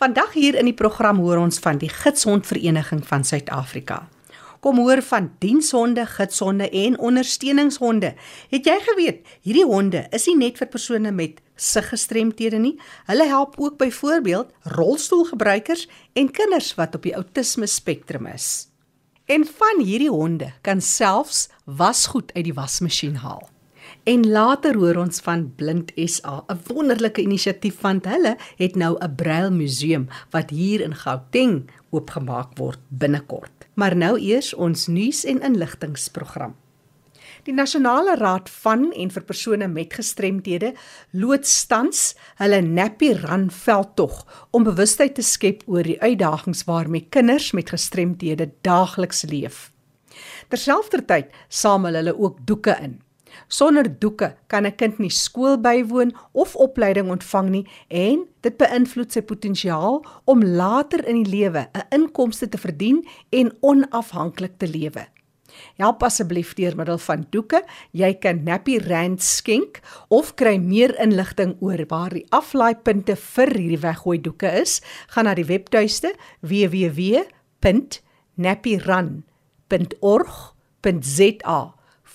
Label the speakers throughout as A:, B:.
A: Vandag hier in die program hoor ons van die Gidshondvereniging van Suid-Afrika. Kom hoor van dienshonde, gidshonde en ondersteuningshonde. Het jy geweet hierdie honde is nie net vir persone met siggestremthede nie. Hulle help ook byvoorbeeld rolstoelgebruikers en kinders wat op die outisme spektrum is. En van hierdie honde kan selfs wasgoed uit die wasmasjien haal. En later hoor ons van Blind SA, 'n wonderlike inisiatief want hulle het nou 'n braille museum wat hier in Gauteng oopgemaak word binnekort. Maar nou eers ons nuus en inligtingsprogram. Die Nasionale Raad van en vir persone met gestremthede loods tans hulle Nappy Run veldtog om bewustheid te skep oor die uitdagings waarmee kinders met gestremthede daagliks leef. Terselfdertyd samel hulle ook doeke in. Sonder doeke kan 'n kind nie skool bywoon of opleiding ontvang nie en dit beïnvloed sy potensiaal om later in die lewe 'n inkomste te verdien en onafhanklik te lewe. Help asseblief deur middel van doeke. Jy kan Nappy Rand skenk of kry meer inligting oor waar die aflaaipunte vir hierdie weggooi doeke is. Gaan na die webtuiste www.nappyrun.org.za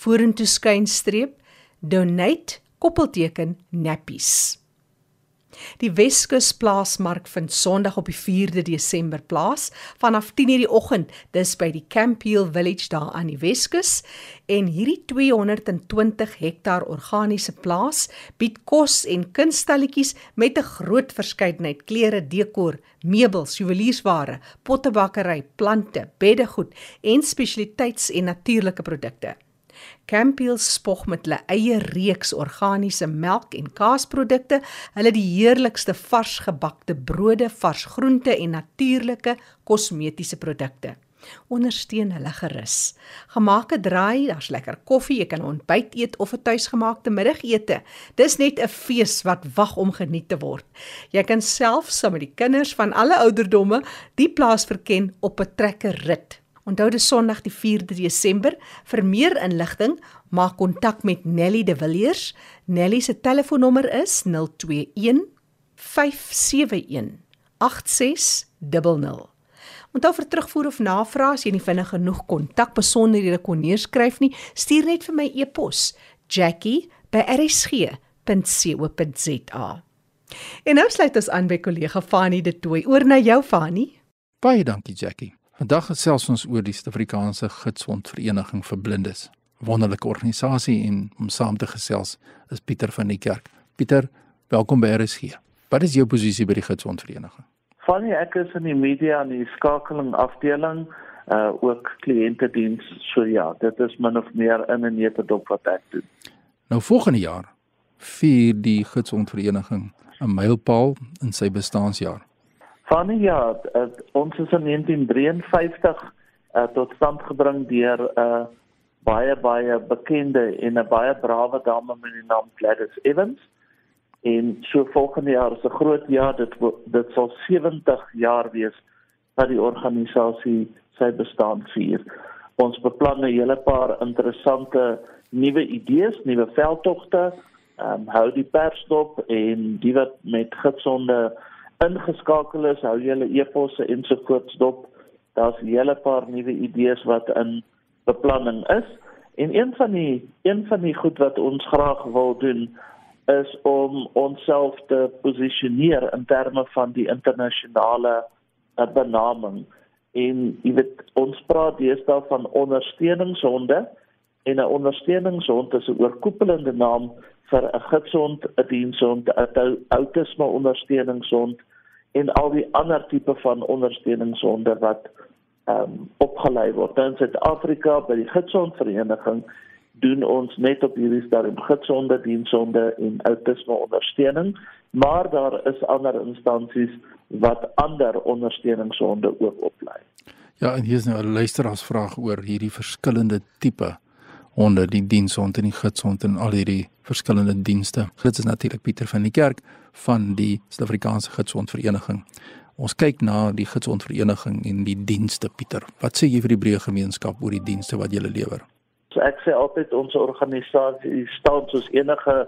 A: vorentoe skynstreep donate koppelteken nappies. Die Weskus plaasmark vind Sondag op die 4de Desember plaas vanaf 10:00 die oggend. Dis by die Campiel Village daar aan die Weskus en hierdie 220 hektaar organiese plaas bied kos en kunstalletjies met 'n groot verskeidenheid klere, dekor, meubels, juweliersware, pottebakkery, plante, beddegoed en spesialiteits- en natuurlike produkte. Campbell spog met hulle eie reeks organiese melk en kaasprodukte, hulle die heerlikste vars gebakte brode, vars groente en natuurlike kosmetiese produkte. Ondersteun hulle gerus. Gemaak 'n draai, daar's lekker koffie, jy kan ontbyt eet of 'n tuisgemaakte middagete. Dis net 'n fees wat wag om geniet te word. Jy kan self saam met die kinders van alle ouderdomme die plaas verken op 'n trekker rit. Onthou dis Sondag die 4de Desember. Vir meer inligting, maak kontak met Nelly De Villiers. Nelly se telefoonnommer is 021 571 8600. Onthou vir terugvoer of navrae as jy nie vinnig genoeg kontak besonderhede kon neerskryf nie, stuur net vir my e-pos jackie@rsg.co.za. En nou sluit ons aan by kollega Fanie De Tooy. Oor na jou Fanie.
B: Baie dankie Jackie. Vandag gesels ons oor die Suid-Afrikaanse Gidsondvereniging vir Blindes. Wonderlike organisasie en om saam te gesels is Pieter van die Kerk. Pieter, welkom by RSG. Wat is jou posisie by die Gidsondvereniging?
C: Fanny, ek is in die media en die skakeling afdeling, uh ook kliëntediens. So ja, dit is min of meer in 'n netedop wat ek doen.
B: Nou volgende jaar vier die Gidsondvereniging 'n mylpaal in sy bestaanjaar.
C: Van ja, uh, ons is in 1953 uh, tot stand gebring deur 'n uh, baie baie bekende en 'n baie brawe dame met die naam Gladys Evans. En so volgende jaar is 'n groot jaar, dit dit sal 70 jaar wees dat die organisasie sy bestaan vier. Ons beplan 'n hele paar interessante nuwe idees, nuwe veldtogte, ehm um, hou die pers dop en die wat met gidsonde ingeskakel is, hou julle e-posse ensovoorts dop. Daar's 'n hele paar nuwe idees wat in beplanning is. En een van die een van die goed wat ons graag wil doen is om onsself te posisioneer in terme van die internasionale uh, benaming. En jy weet ons praat deesdae van ondersteuningshonde en 'n ondersteuningshond is 'n oorkoepelende naam vir 'n gidsond, 'n dienshond, 'n outisme ondersteuningshond en al die ander tipe van ondersteuningshonde wat ehm um, opgelei word. In Suid-Afrika by die gidsondvereniging doen ons net op hierdie stadium gidsonde, dienshonde en outisme ondersteuning, maar daar is ander instansies wat ander ondersteuningshonde ook oplei.
B: Ja, en hier is nou 'n luisteraarsvraag oor hierdie verskillende tipe onder die dienshond en die gidsond en al hierdie verskillende dienste. Dit is natuurlik Pieter van die kerk van die Suid-Afrikaanse Gidsondvereniging. Ons kyk na die Gidsondvereniging en die dienste Pieter. Wat sê jy vir die breë gemeenskap oor die dienste wat julle lewer?
C: So ek sê altyd ons organisasie staan soos enige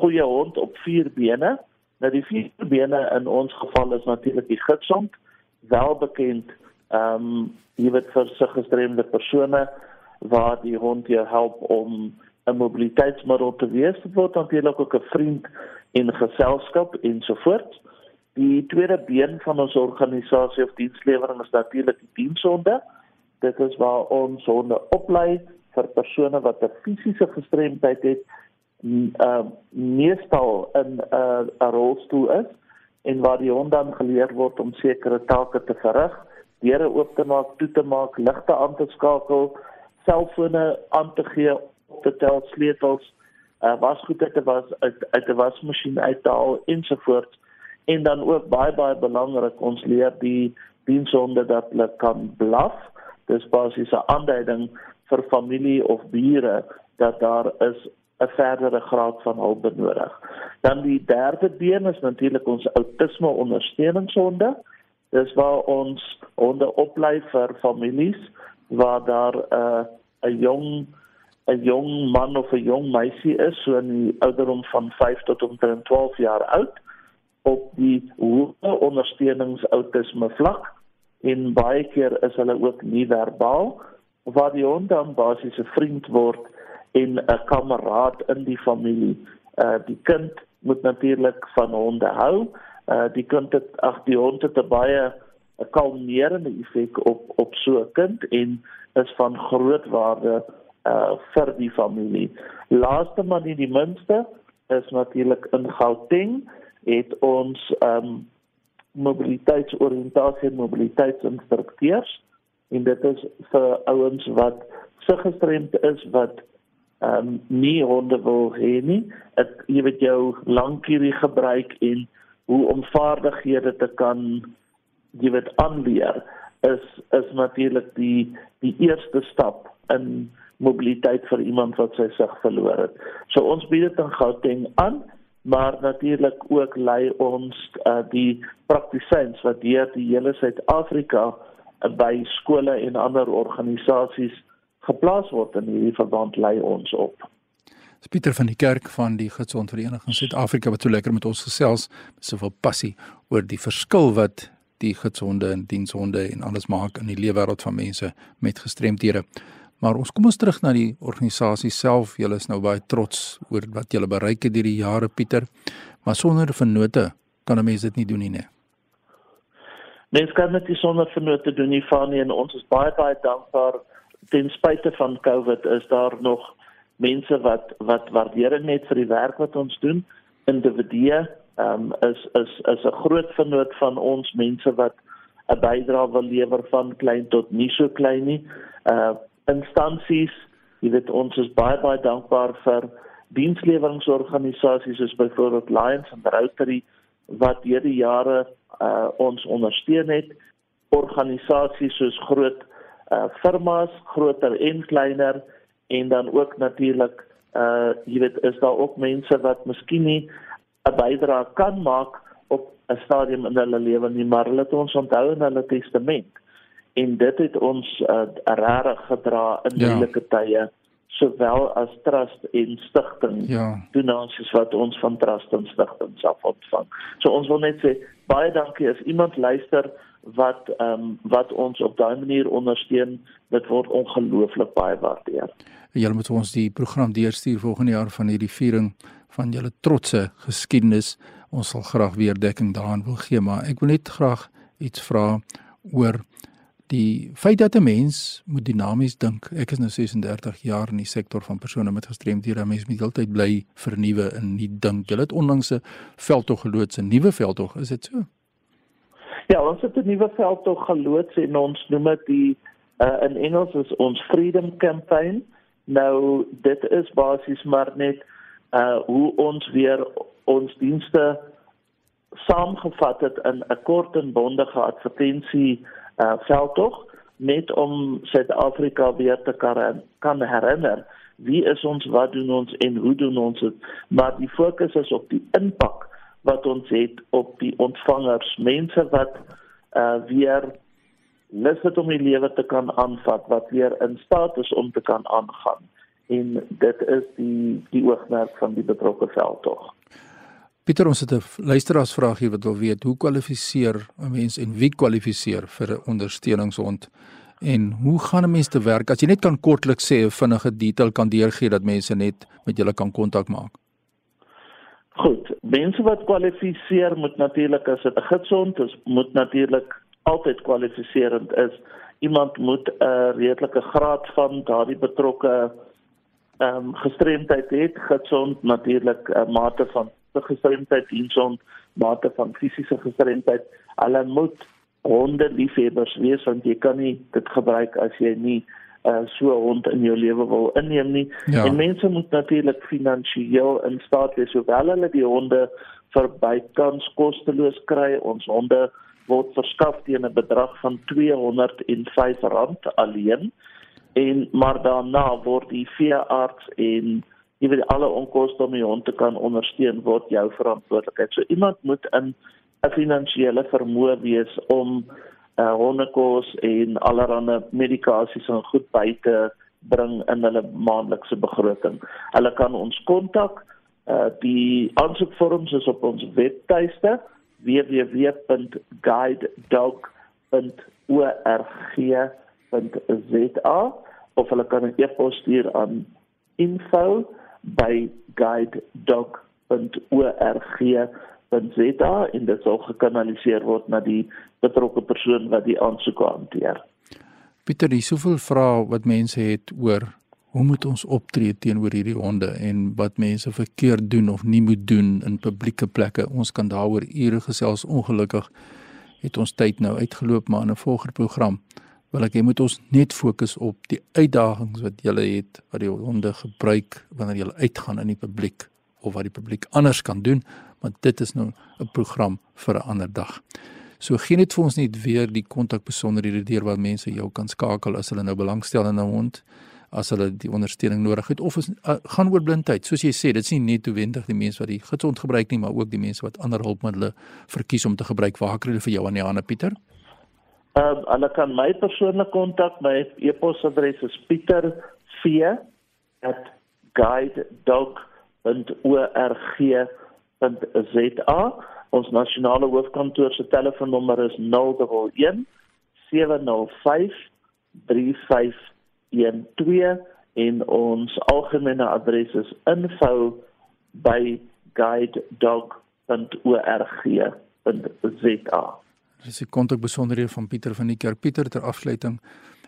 C: goeie hond op vier bene Nou die vier bene in ons geval is natuurlik die gitsond, wel bekend ehm um, jy weet vir sig gestremde persone waar die hond jou help om 'n mobiliteitsmiddel te wees, word natuurlik ook 'n vriend in geselskap ensovoorts. Die tweede been van ons organisasie of dienslewering is natuurlik die dienshonde. Dit is waar ons honde oplei vir persone wat 'n fisiese gestremdheid het, uh meestal in 'n uh, 'n rolstoel is en waar die hond dan geleer word om sekere take te verrig, deure oop te maak, toe te maak, ligte aan te skakel, selfone aan te gee, op te tel, sleutels, uh wasgoed uit te was uit uit 'n wasmasjien uit te haal ensovoorts. En dan ook baie baie belangrik, ons leer die dienshonde dat hulle kan blaf. Dis basies 'n aanduiding vir familie of bure dat daar is 'n verdere graad van hulp benodig. Dan die derde been is natuurlik ons outisme ondersteuningshonde. Dis waar ons honde oplei vir families waar daar 'n uh, 'n jong 'n jong man of 'n jong meisie is so in die ouderdom van 5 tot omtrent 12 jaar oud op die hoë ondersteuningsoutisme vlak en baie keer is hulle ook nie verbaal waar die hond dan basies 'n vriend word en 'n kameraad in die familie. Uh die kind moet natuurlik van honde hou. Uh die kind het ag die hond het 'n baie 'n kalmerende effek op op so 'n kind en is van groot waarde uh vir die familie. Laaste maar nie die minste is natuurlik in Gauteng het ons um mobiliteitsoriëntasie en mobiliteitsinstrukteurs en dit is vir ouens wat se gestremd is wat ehm um, nie honde wil hê nie. Ek jy weet jou lankierie gebruik en hoe om vaardighede te kan jy weet aanleer is is natuurlik die die eerste stap in mobiliteit vir iemand wat sy sig verloor het. So ons bied dit in Gauteng aan, maar natuurlik ook lei ons uh, die praktisyns wat deur die hele Suid-Afrika uh, by skole en ander organisasies geplaas word in hierdie verband lei ons op.
B: Dis Pieter van die kerk van die Gesond Vereniging Suid-Afrika wat so lekker met ons gesels met soveel passie oor die verskil wat die gesonde en dienshonde en alles maak in die lewe wêreld van mense met gestremdhede. Maar ons kom ons terug na die organisasie self. Julle is nou baie trots oor wat julle bereik het hierdie jare Pieter. Maar sonder vennote kan 'n mens dit nie doen nie. Nee.
C: Mens kan nie sonder vennote doen nie, Fanie, en ons is baie baie dankbaar ten spyte van COVID is daar nog mense wat wat waardering het vir die werk wat ons doen. Individue ehm um, is is is 'n groot vernoot van ons mense wat 'n bydrae wil lewer van klein tot nie so klein nie. Uh instansies, jy weet ons is baie baie dankbaar vir dienslewerinsorganisasies soos byvoorbeeld Lions and Rotary wat deur die jare uh ons ondersteun het. Organisasies soos groot uh firmas, groter en kleiner en dan ook natuurlik uh jy weet is daar ook mense wat miskien nie 'n bydrae kan maak op 'n stadium in hulle lewe nie, maar hulle het ons onthou in hulle testament. En dit het ons uh regtig gedra in ja. moeilike tye sowel as trust en stigting. Ja. Donasies wat ons van trust en stigting self ontvang. So ons wil net sê baie dankie as iemand luister wat ehm um, wat ons op daai manier ondersteun, dit word ongelooflik baie waardeer.
B: Julle moet ons die program deurstuur volgende jaar van hierdie viering van julle trotse geskiedenis. Ons sal graag weer dekking daaraan wil gee, maar ek wil net graag iets vra oor die feit dat 'n mens moet dinamies dink. Ek is nou 36 jaar in die sektor van persone met gestremdhede. Mens moet heeltyd bly vernuwe en nie dink. Julle het onlangs 'n veldtog geloods, 'n nuwe veldtog, is dit so?
C: Ja, ons het 'n nuwe veldtog geloods en ons noem dit die uh, in Engels is ons Freedom Campaign. Nou dit is basies maar net uh hoe ons weer ons dienste saamgevat het in 'n kort en bondige advertensie uh veldtog net om Suid-Afrika weer te kan kan herinner wie is ons, wat doen ons en hoe doen ons dit? Maar die fokus is op die impak wat ons het op die ontvangers, mense wat uh weer lus het om die lewe te kan aanvat, wat weer in staat is om te kan aangaan. En dit is die die oogmerk van die betrokke veldtog.
B: Pieter, ons het 'n luisteraarsvraag hier wat wil weet hoe kwalifiseer 'n mens en wie kwalifiseer vir 'n ondersteuningshond? En hoe gaan 'n mens te werk as jy net kan kortliks sê 'n vinnige detail kan deurgee dat mense net met julle kan kontak maak?
C: Goed, mense wat kwalifiseer moet natuurlik as dit 'n gidsond is, moet natuurlik altyd kwalifiserend is. Iemand moet 'n redelike graad van daardie betrokke ehm um, gestremdheid het, gidsond natuurlik 'n mate van gestremdheid, diensond, mate van fisiese gestremdheid. Hulle moet honde liefhebbers wees want jy kan nie dit gebruik as jy nie uh, so 'n hond in jou lewe wil inneem nie. Ja. En mense moet natuurlik finansiëel in staat wees sowel hulle die honde vir bykans kosteloos kry. Ons honde word verskaf teen 'n bedrag van R205 alleen. En maar daarna word die veearts en jy weet alle onkoste om die hond te kan ondersteun word jou verantwoordelikheid. So iemand moet in 'n finansiële vermoë wees om uh hondekos en allerlei medikasies en goed by te bring in hulle maandelikse begroting. Hulle kan ons kontak. Uh die aansoekvorms is op ons webtuiste www.guidedog.org.za of hulle kan 'n e-pos stuur aan info@guidedog.org.za www.za en dit sal gekanaliseer word na die betrokke persoon wat die aansoek hanteer.
B: Pieter, dis soveel vrae wat mense het oor hoe moet ons optree teenoor hierdie honde en wat mense verkeerd doen of nie moet doen in publieke plekke. Ons kan daaroor ure gesels. Ongelukkig het ons tyd nou uitgeloop, maar in 'n volgende program wil ek hê moet ons net fokus op die uitdagings wat jy het wat die honde gebruik wanneer jy uitgaan in die publiek of wat die publiek anders kan doen want dit is nou 'n program vir 'n ander dag. So gee net vir ons net weer die kontak besonderhede deur waar mense jou kan skakel as hulle nou belangstel in 'n hond as hulle die ondersteuning nodig het of is, uh, gaan oor blindheid soos jy sê dit is nie net noodwendig die mense wat die gidsond gebruik nie maar ook die mense wat ander hulpmiddels verkies om te gebruik waar kry hulle vir jou aan die hande Pieter
C: uh, hulle kan my persoonlik kontak my e-posadres is pieter.v@guidedog.org www.za. Ons nasionale hoofkantoor se telefoonnommer is 011 705 3512 en ons algemene adres is info@guidedog.org.za.
B: Dis die kontak besonderhede van Pieter van die Kerk. Pieter ter afsluiting.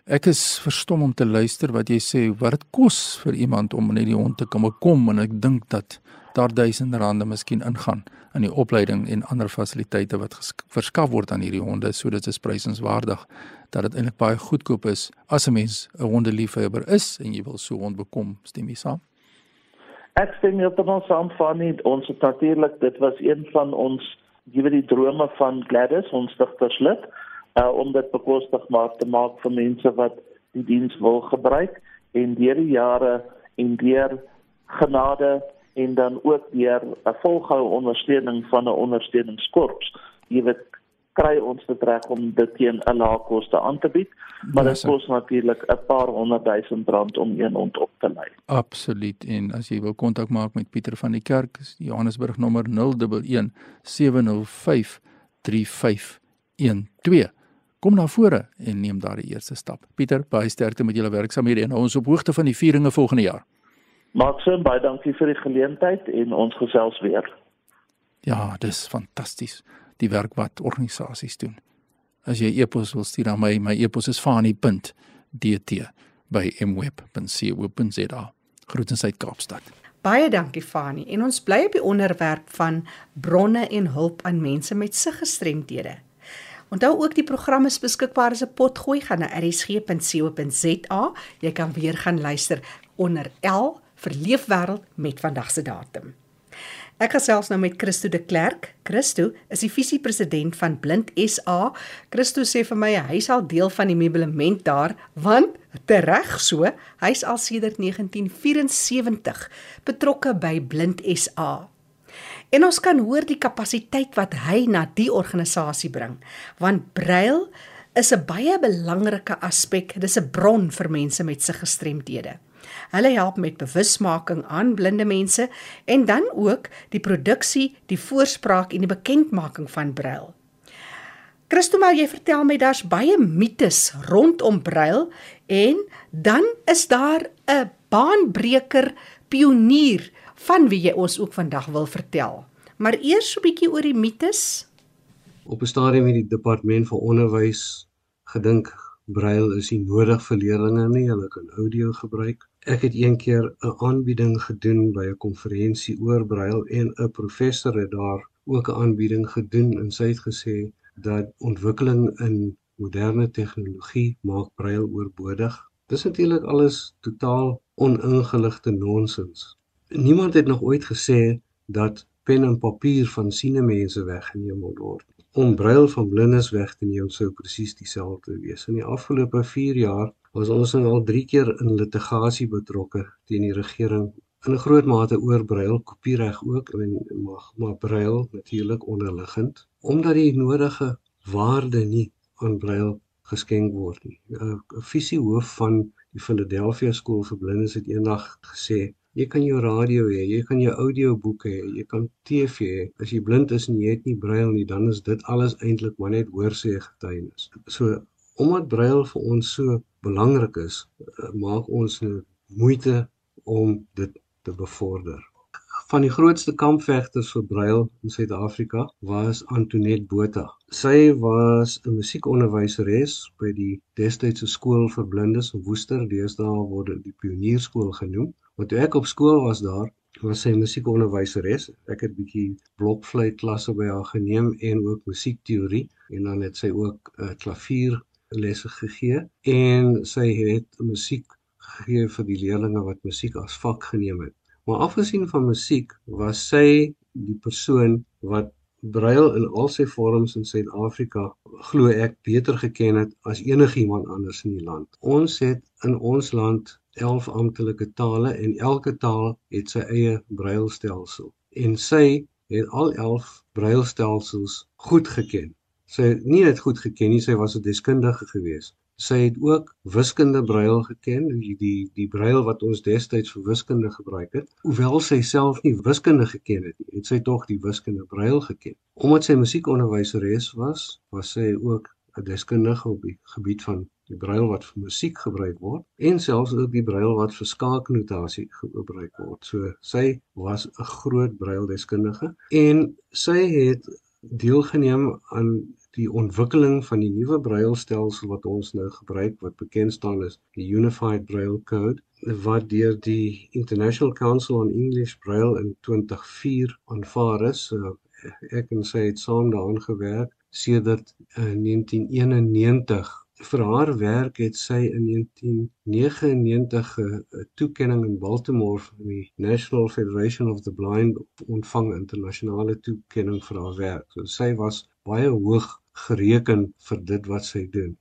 B: Ek is verstom om te luister wat jy sê wat dit kos vir iemand om net die hond te kom kom en ek dink dat daar duisende rande miskien ingaan in die opleiding en ander fasiliteite wat verskaf word aan hierdie honde sodat dit is prysenswaardig dat dit eintlik baie goedkoop is as 'n mens 'n hondeliefhebber is en jy wil so 'n hond bekom stem jy saam
C: Ek stem heeltemal saam van nie ons natuurlik dit was een van ons gee die drome van Gladys ons stigterslid uh, om dit bekostig maar te maak vir mense wat die diens wil gebruik en deur die jare en deur genade en dan ook deur 'n volgehoue ondersteuning van 'n ondersteuningskorps. Jy weet kry ons dit reg om dit teen 'n lae koste aan te bied, maar dit kos natuurlik 'n paar honderd duisend rand om een hond op te lei.
B: Absoluut. En as jy wil kontak maak met Pieter van die Kerk, Johannesburg nommer 011 705 3512. Kom na vore en neem daardie eerste stap. Pieter, baie sterkte met julle werksaamhede en ons op hoogte van die vieringe volgende jaar.
C: Maxim, baie dankie vir die geleentheid en ons gesels weer.
B: Ja, dis fantasties die werk wat organisasies doen. As jy e-pos wil stuur aan my, my e-pos is fani.dt by mweb.co.za. Groetens uit Kaapstad.
A: Baie dankie Fani en ons bly op die onderwerp van bronne en hulp aan mense met siggestremdhede. Onthou ook die program is beskikbaar as 'n potgooi gaan na rsg.co.za. Jy kan weer gaan luister onder L vir Leefwêreld met vandag se datum. Ek gesels nou met Christo de Klerk. Christo is die visiepresident van Blind SA. Christo sê vir my hy sal deel van die meublement daar want tereg so, hy's al sedert 1974 betrokke by Blind SA. En ons kan hoor die kapasiteit wat hy na die organisasie bring, want brail is 'n baie belangrike aspek. Dis 'n bron vir mense met se gestremdhede. Hulle help met bewusmaking aan blinde mense en dan ook die produksie, die voorspraak en die bekendmaking van brail. Christo, maar jy vertel my daar's baie mites rondom brail en dan is daar 'n baanbreker pionier van wie jy ons ook vandag wil vertel. Maar eers so 'n bietjie oor die mites.
D: Op 'n stadium het die departement vir onderwys gedink braille is nie nodig vir leerders nie, hulle kan audio gebruik. Ek het een keer 'n aanbieding gedoen by 'n konferensie oor braille en 'n professor het daar ook 'n aanbieding gedoen en sy het gesê dat ontwikkeling in moderne tegnologie maak braille oorbodig. Dis natuurlik alles totaal oningeligte nonsens. Niemand het nog ooit gesê dat pen en papier van siene mense weggeneem word om brail van blindes weg te neem sou presies dieselfde wees. In die afgelope 4 jaar was ons nou al 3 keer in litigasie betrokke teen die regering in 'n groot mate oor brail, kopiereg ook en mag maar brail natuurlik onderliggend omdat die nodige waarde nie aan brail geskenk word nie. 'n Fisiehoof van die Philadelphia skool vir blindes het eendag gesê Jy kan jou radio hê, jy kan jou audioboeke hê, jy kan TV hê. As jy blind is en jy het nie brail nie, dan is dit alles eintlik maar net hoorsê getuienis. So omdat brail vir ons so belangrik is, eh, maak ons nou moeite om dit te bevorder. Van die grootste kampvegters vir brail in Suid-Afrika was Antoinette Botha. Sy was 'n musiekonderwyseres by die destydse skool vir blindes in Woester, deesdae word dit die Pionierskool genoem. Want toe ek op skool was daar, was sy musiekonderwyseres. Ek het bietjie blokfluit klasse by haar geneem en ook musiekteorie en dan het sy ook 'n uh, eh, klavier lesse gegee en sy het musiek gegee vir die leerders wat musiek as vak geneem het. Maar afgesien van musiek, was sy die persoon wat brail in al sy vorms in Suid-Afrika glo ek beter geken het as enigiemand anders in die land. Ons het in ons land 11 amptelike tale en elke taal het sy eie brailstelsel. En sy het al 11 brailstelsels goed geken. Sy het nie net goed geken nie, sy was 'n deskundige gewees. Sy het ook wiskunde brail geken, die die die brail wat ons destyds vir wiskunde gebruik het. Hoewel sy self nie wiskunde geken het nie, het sy tog die wiskunde brail geken. Omdat sy musiekonderwyseres was, was sy ook 'n deskundige op die gebied van die brail wat vir musiek gebruik word en selfs ook die brail wat vir skaaknotasie gebruik word. So sy was 'n groot braildeskundige en sy het deelgeneem aan die ontwikkeling van die nuwe brailstelsel wat ons nou gebruik wat bekend staan as die Unified Braille Code wat deur die International Council on English Braille in 2004 aanvaar is. So, ek en sy het saam daaraan gewerk sedert uh, 1991 vir haar werk het sy in 1999 'n toekenning in Baltimore van die National Federation of the Blind ontvang internasionale toekenning vir haar werk. So sy was baie hoog gereken vir dit wat sy doen.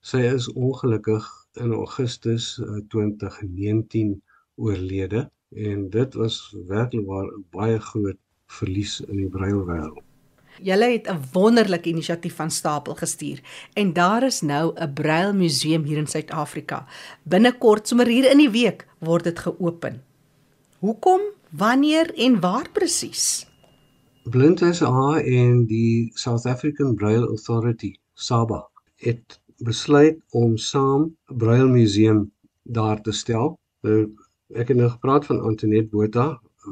D: Sy is ongelukkig in Augustus 2019 eh, oorlede en dit was werklik 'n baie groot verlies in die breilwêreld.
A: Julle het 'n wonderlike inisiatief van stapel gestuur en daar is nou 'n Braille museum hier in Suid-Afrika. Binnekort, sommer hier in die week, word dit geopen. Hoekom, wanneer en waar presies?
D: Blind SA en die South African Braille Authority, SABA, het besluit om saam 'n Braille museum daar te stel. Nou, ek het nou gepraat van Antoinette Botha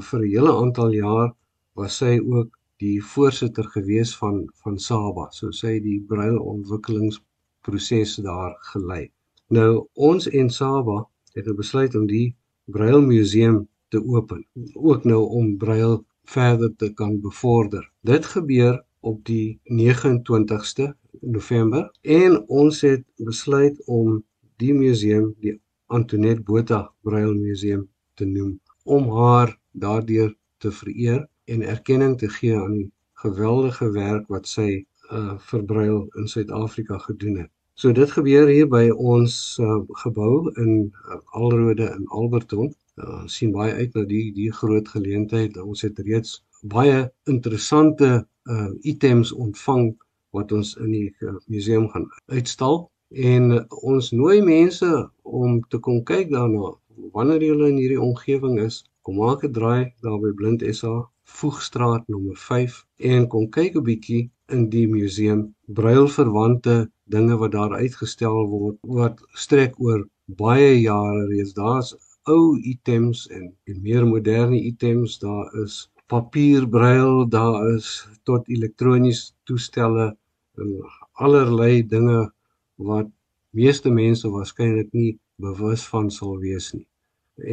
D: vir 'n hele aantal jaar was sy ook die voorsitter gewees van van Saba. So sy het die braille ontwikkelingsproses daar gelei. Nou ons en Saba het besluit om die braille museum te open, ook nou om braille verder te kan bevorder. Dit gebeur op die 29ste November en ons het besluit om die museum die Antoinette Botha Braille Museum te noem om haar daardeur te vereer en erkenning te gee aan die geweldige werk wat sy uh verbruil in Suid-Afrika gedoen het. So dit gebeur hier by ons uh, gebou in uh, Alrode in Alberton. Uh, sien baie uit na die die groot geleentheid. Ons het reeds baie interessante uh items ontvang wat ons in die uh, museum gaan uitstal en uh, ons nooi mense om te kom kyk daarna wanneer jy in hierdie omgewing is, kom maak 'n draai daar by Blind SA Voegstraat nommer 5 en kom kyk 'n bietjie in die museum brailverwante dinge wat daar uitgestel word wat strek oor baie jare reeds. Daar's ou items en en meer moderne items. Daar is papierbruil, daar is tot elektroniese toestelle en allerlei dinge wat meeste mense waarskynlik nie bewus van sal wees nie.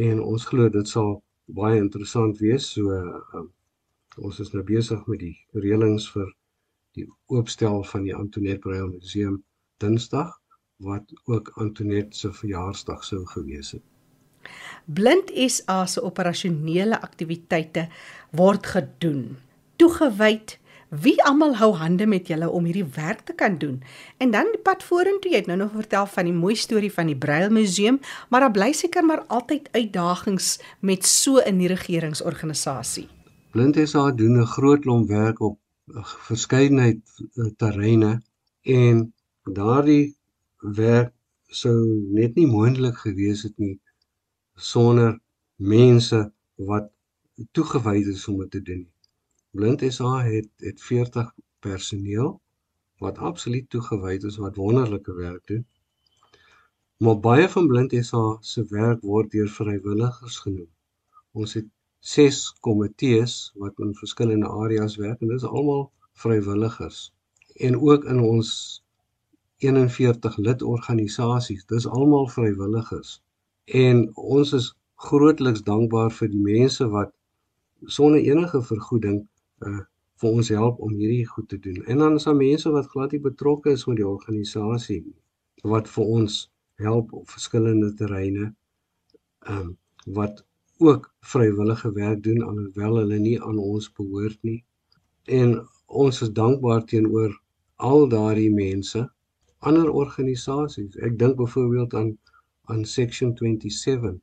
D: En ons glo dit sal baie interessant wees. So uh, ons is nou besig met die reëlings vir die oopstel van die Antoinette Bruil Museum Dinsdag wat ook Antoinette se verjaarsdag sou gewees het.
A: Blind SA se operasionele aktiwiteite word gedoen. Toegewyd wie almal hou hande met julle om hierdie werk te kan doen. En dan die pad vorentoe, jy het nou nog vertel van die mooi storie van die Braille Museum, maar daar bly seker maar altyd uitdagings met so 'n regeringsorganisasie.
D: Blind SA doen 'n groot klomp werk op 'n verskeidenheid eh, terreine en daardie werk sou net nie moontlik gewees het nie sonder mense wat toegewyd is om dit te doen. Blind SA het het 40 personeel wat absoluut toegewyd is wat wonderlike werk doen. Maar baie van Blind SA se werk word deur vrywilligers genoem. Ons het 6 komitees wat in verskillende areas werk en dit is almal vrywilligers. En ook in ons 41 lidorganisasies. Dis almal vrywilligers. En ons is grootliks dankbaar vir die mense wat sonder enige vergoeding uh vir ons help om hierdie goed te doen. En dan is daar mense wat glad nie betrokke is met die organisasie wat vir ons help op verskillende terreine. Um wat ook vrywillige werk doen alhoewel hulle nie aan ons behoort nie. En ons is dankbaar teenoor al daardie mense ander organisasies. Ek dink byvoorbeeld aan aan Section 27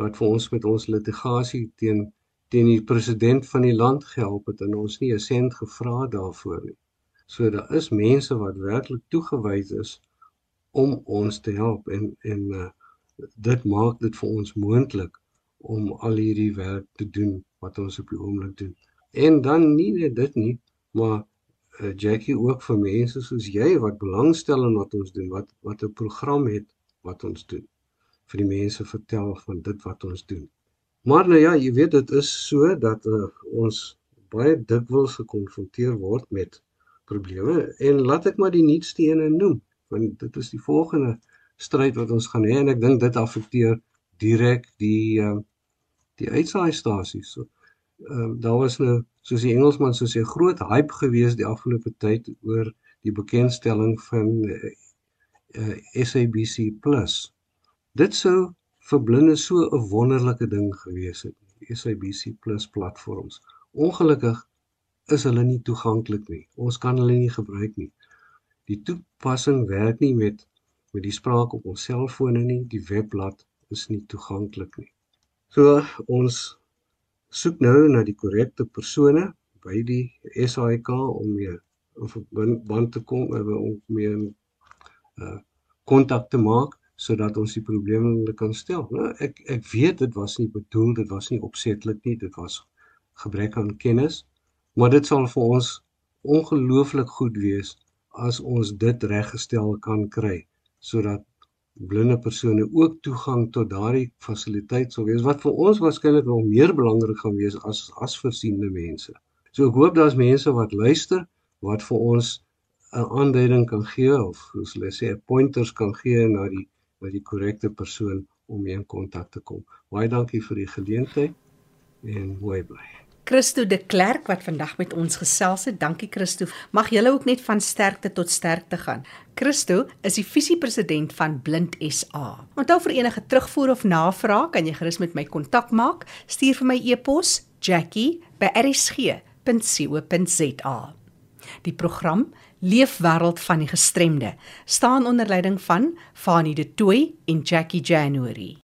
D: wat vir ons met ons litigasie teen teen die president van die land gehelp het en ons nie 'n sent gevra daarvoor nie. So daar is mense wat werklik toegewyd is om ons te help en en uh, dit maak dit vir ons moontlik om al hierdie werk te doen wat ons op die oomblik doen. En dan nie net dit nie, maar uh, Jackie ook vir mense soos jy wat belangstel in wat ons doen, wat wat 'n program het wat ons doen. vir die mense vertel van dit wat ons doen. Maar nou ja, jy weet dit is so dat uh, ons baie dikwels gekonfronteer word met probleme en laat ek maar die nuutste ene noem want dit is die volgende stryd wat ons gaan hê en ek dink dit affekteer direk die uh, die uitsaai-stasies. So, ehm uh, daar was nou soos die Engelsman sou sê groot hype gewees die afgelope tyd oor die bekendstelling van uh, uh, SABC Plus. Dit sou vir blinde so 'n wonderlike ding gewees het. SABC Plus platforms. Ongelukkig is hulle nie toeganklik nie. Ons kan hulle nie gebruik nie. Die toepassing werk nie met met die spraak op ons selfone nie. Die webblad is nie toeganklik nie. So ons soek nou na die korrekte persone by die SAIK om mee of band te kom eh, om mee uh kontak te maak sodat ons die probleme kan stel. Nou ek ek weet dit was nie bedoel, dit was nie opsetlik nie, dit was gebrek aan kennis, maar dit sal vir ons ongelooflik goed wees as ons dit reggestel kan kry sodat blinde persone ook toegang tot daardie fasiliteit sou wees wat vir ons waarskynlik nog meer belangrik gaan wees as as versiende mense. So ek hoop daar's mense wat luister wat vir ons 'n aanduiding kan gee of soos hulle sê pointers kan gee na die na die korrekte persoon om mee in kontak te kom. Baie dankie vir die geleentheid en mooi bly.
A: Christo de Klerk wat vandag met ons gesels het. Dankie Christo. Mag julle ook net van sterkte tot sterkte gaan. Christo is die visiepresident van Blind SA. Onthou vir enige terugvoer of navraag kan jy gerus met my kontak maak. Stuur vir my e-pos jackie@rsg.co.za. Die program Leefwêreld van die gestremde staan onder leiding van Fanie De Tooy en Jackie January.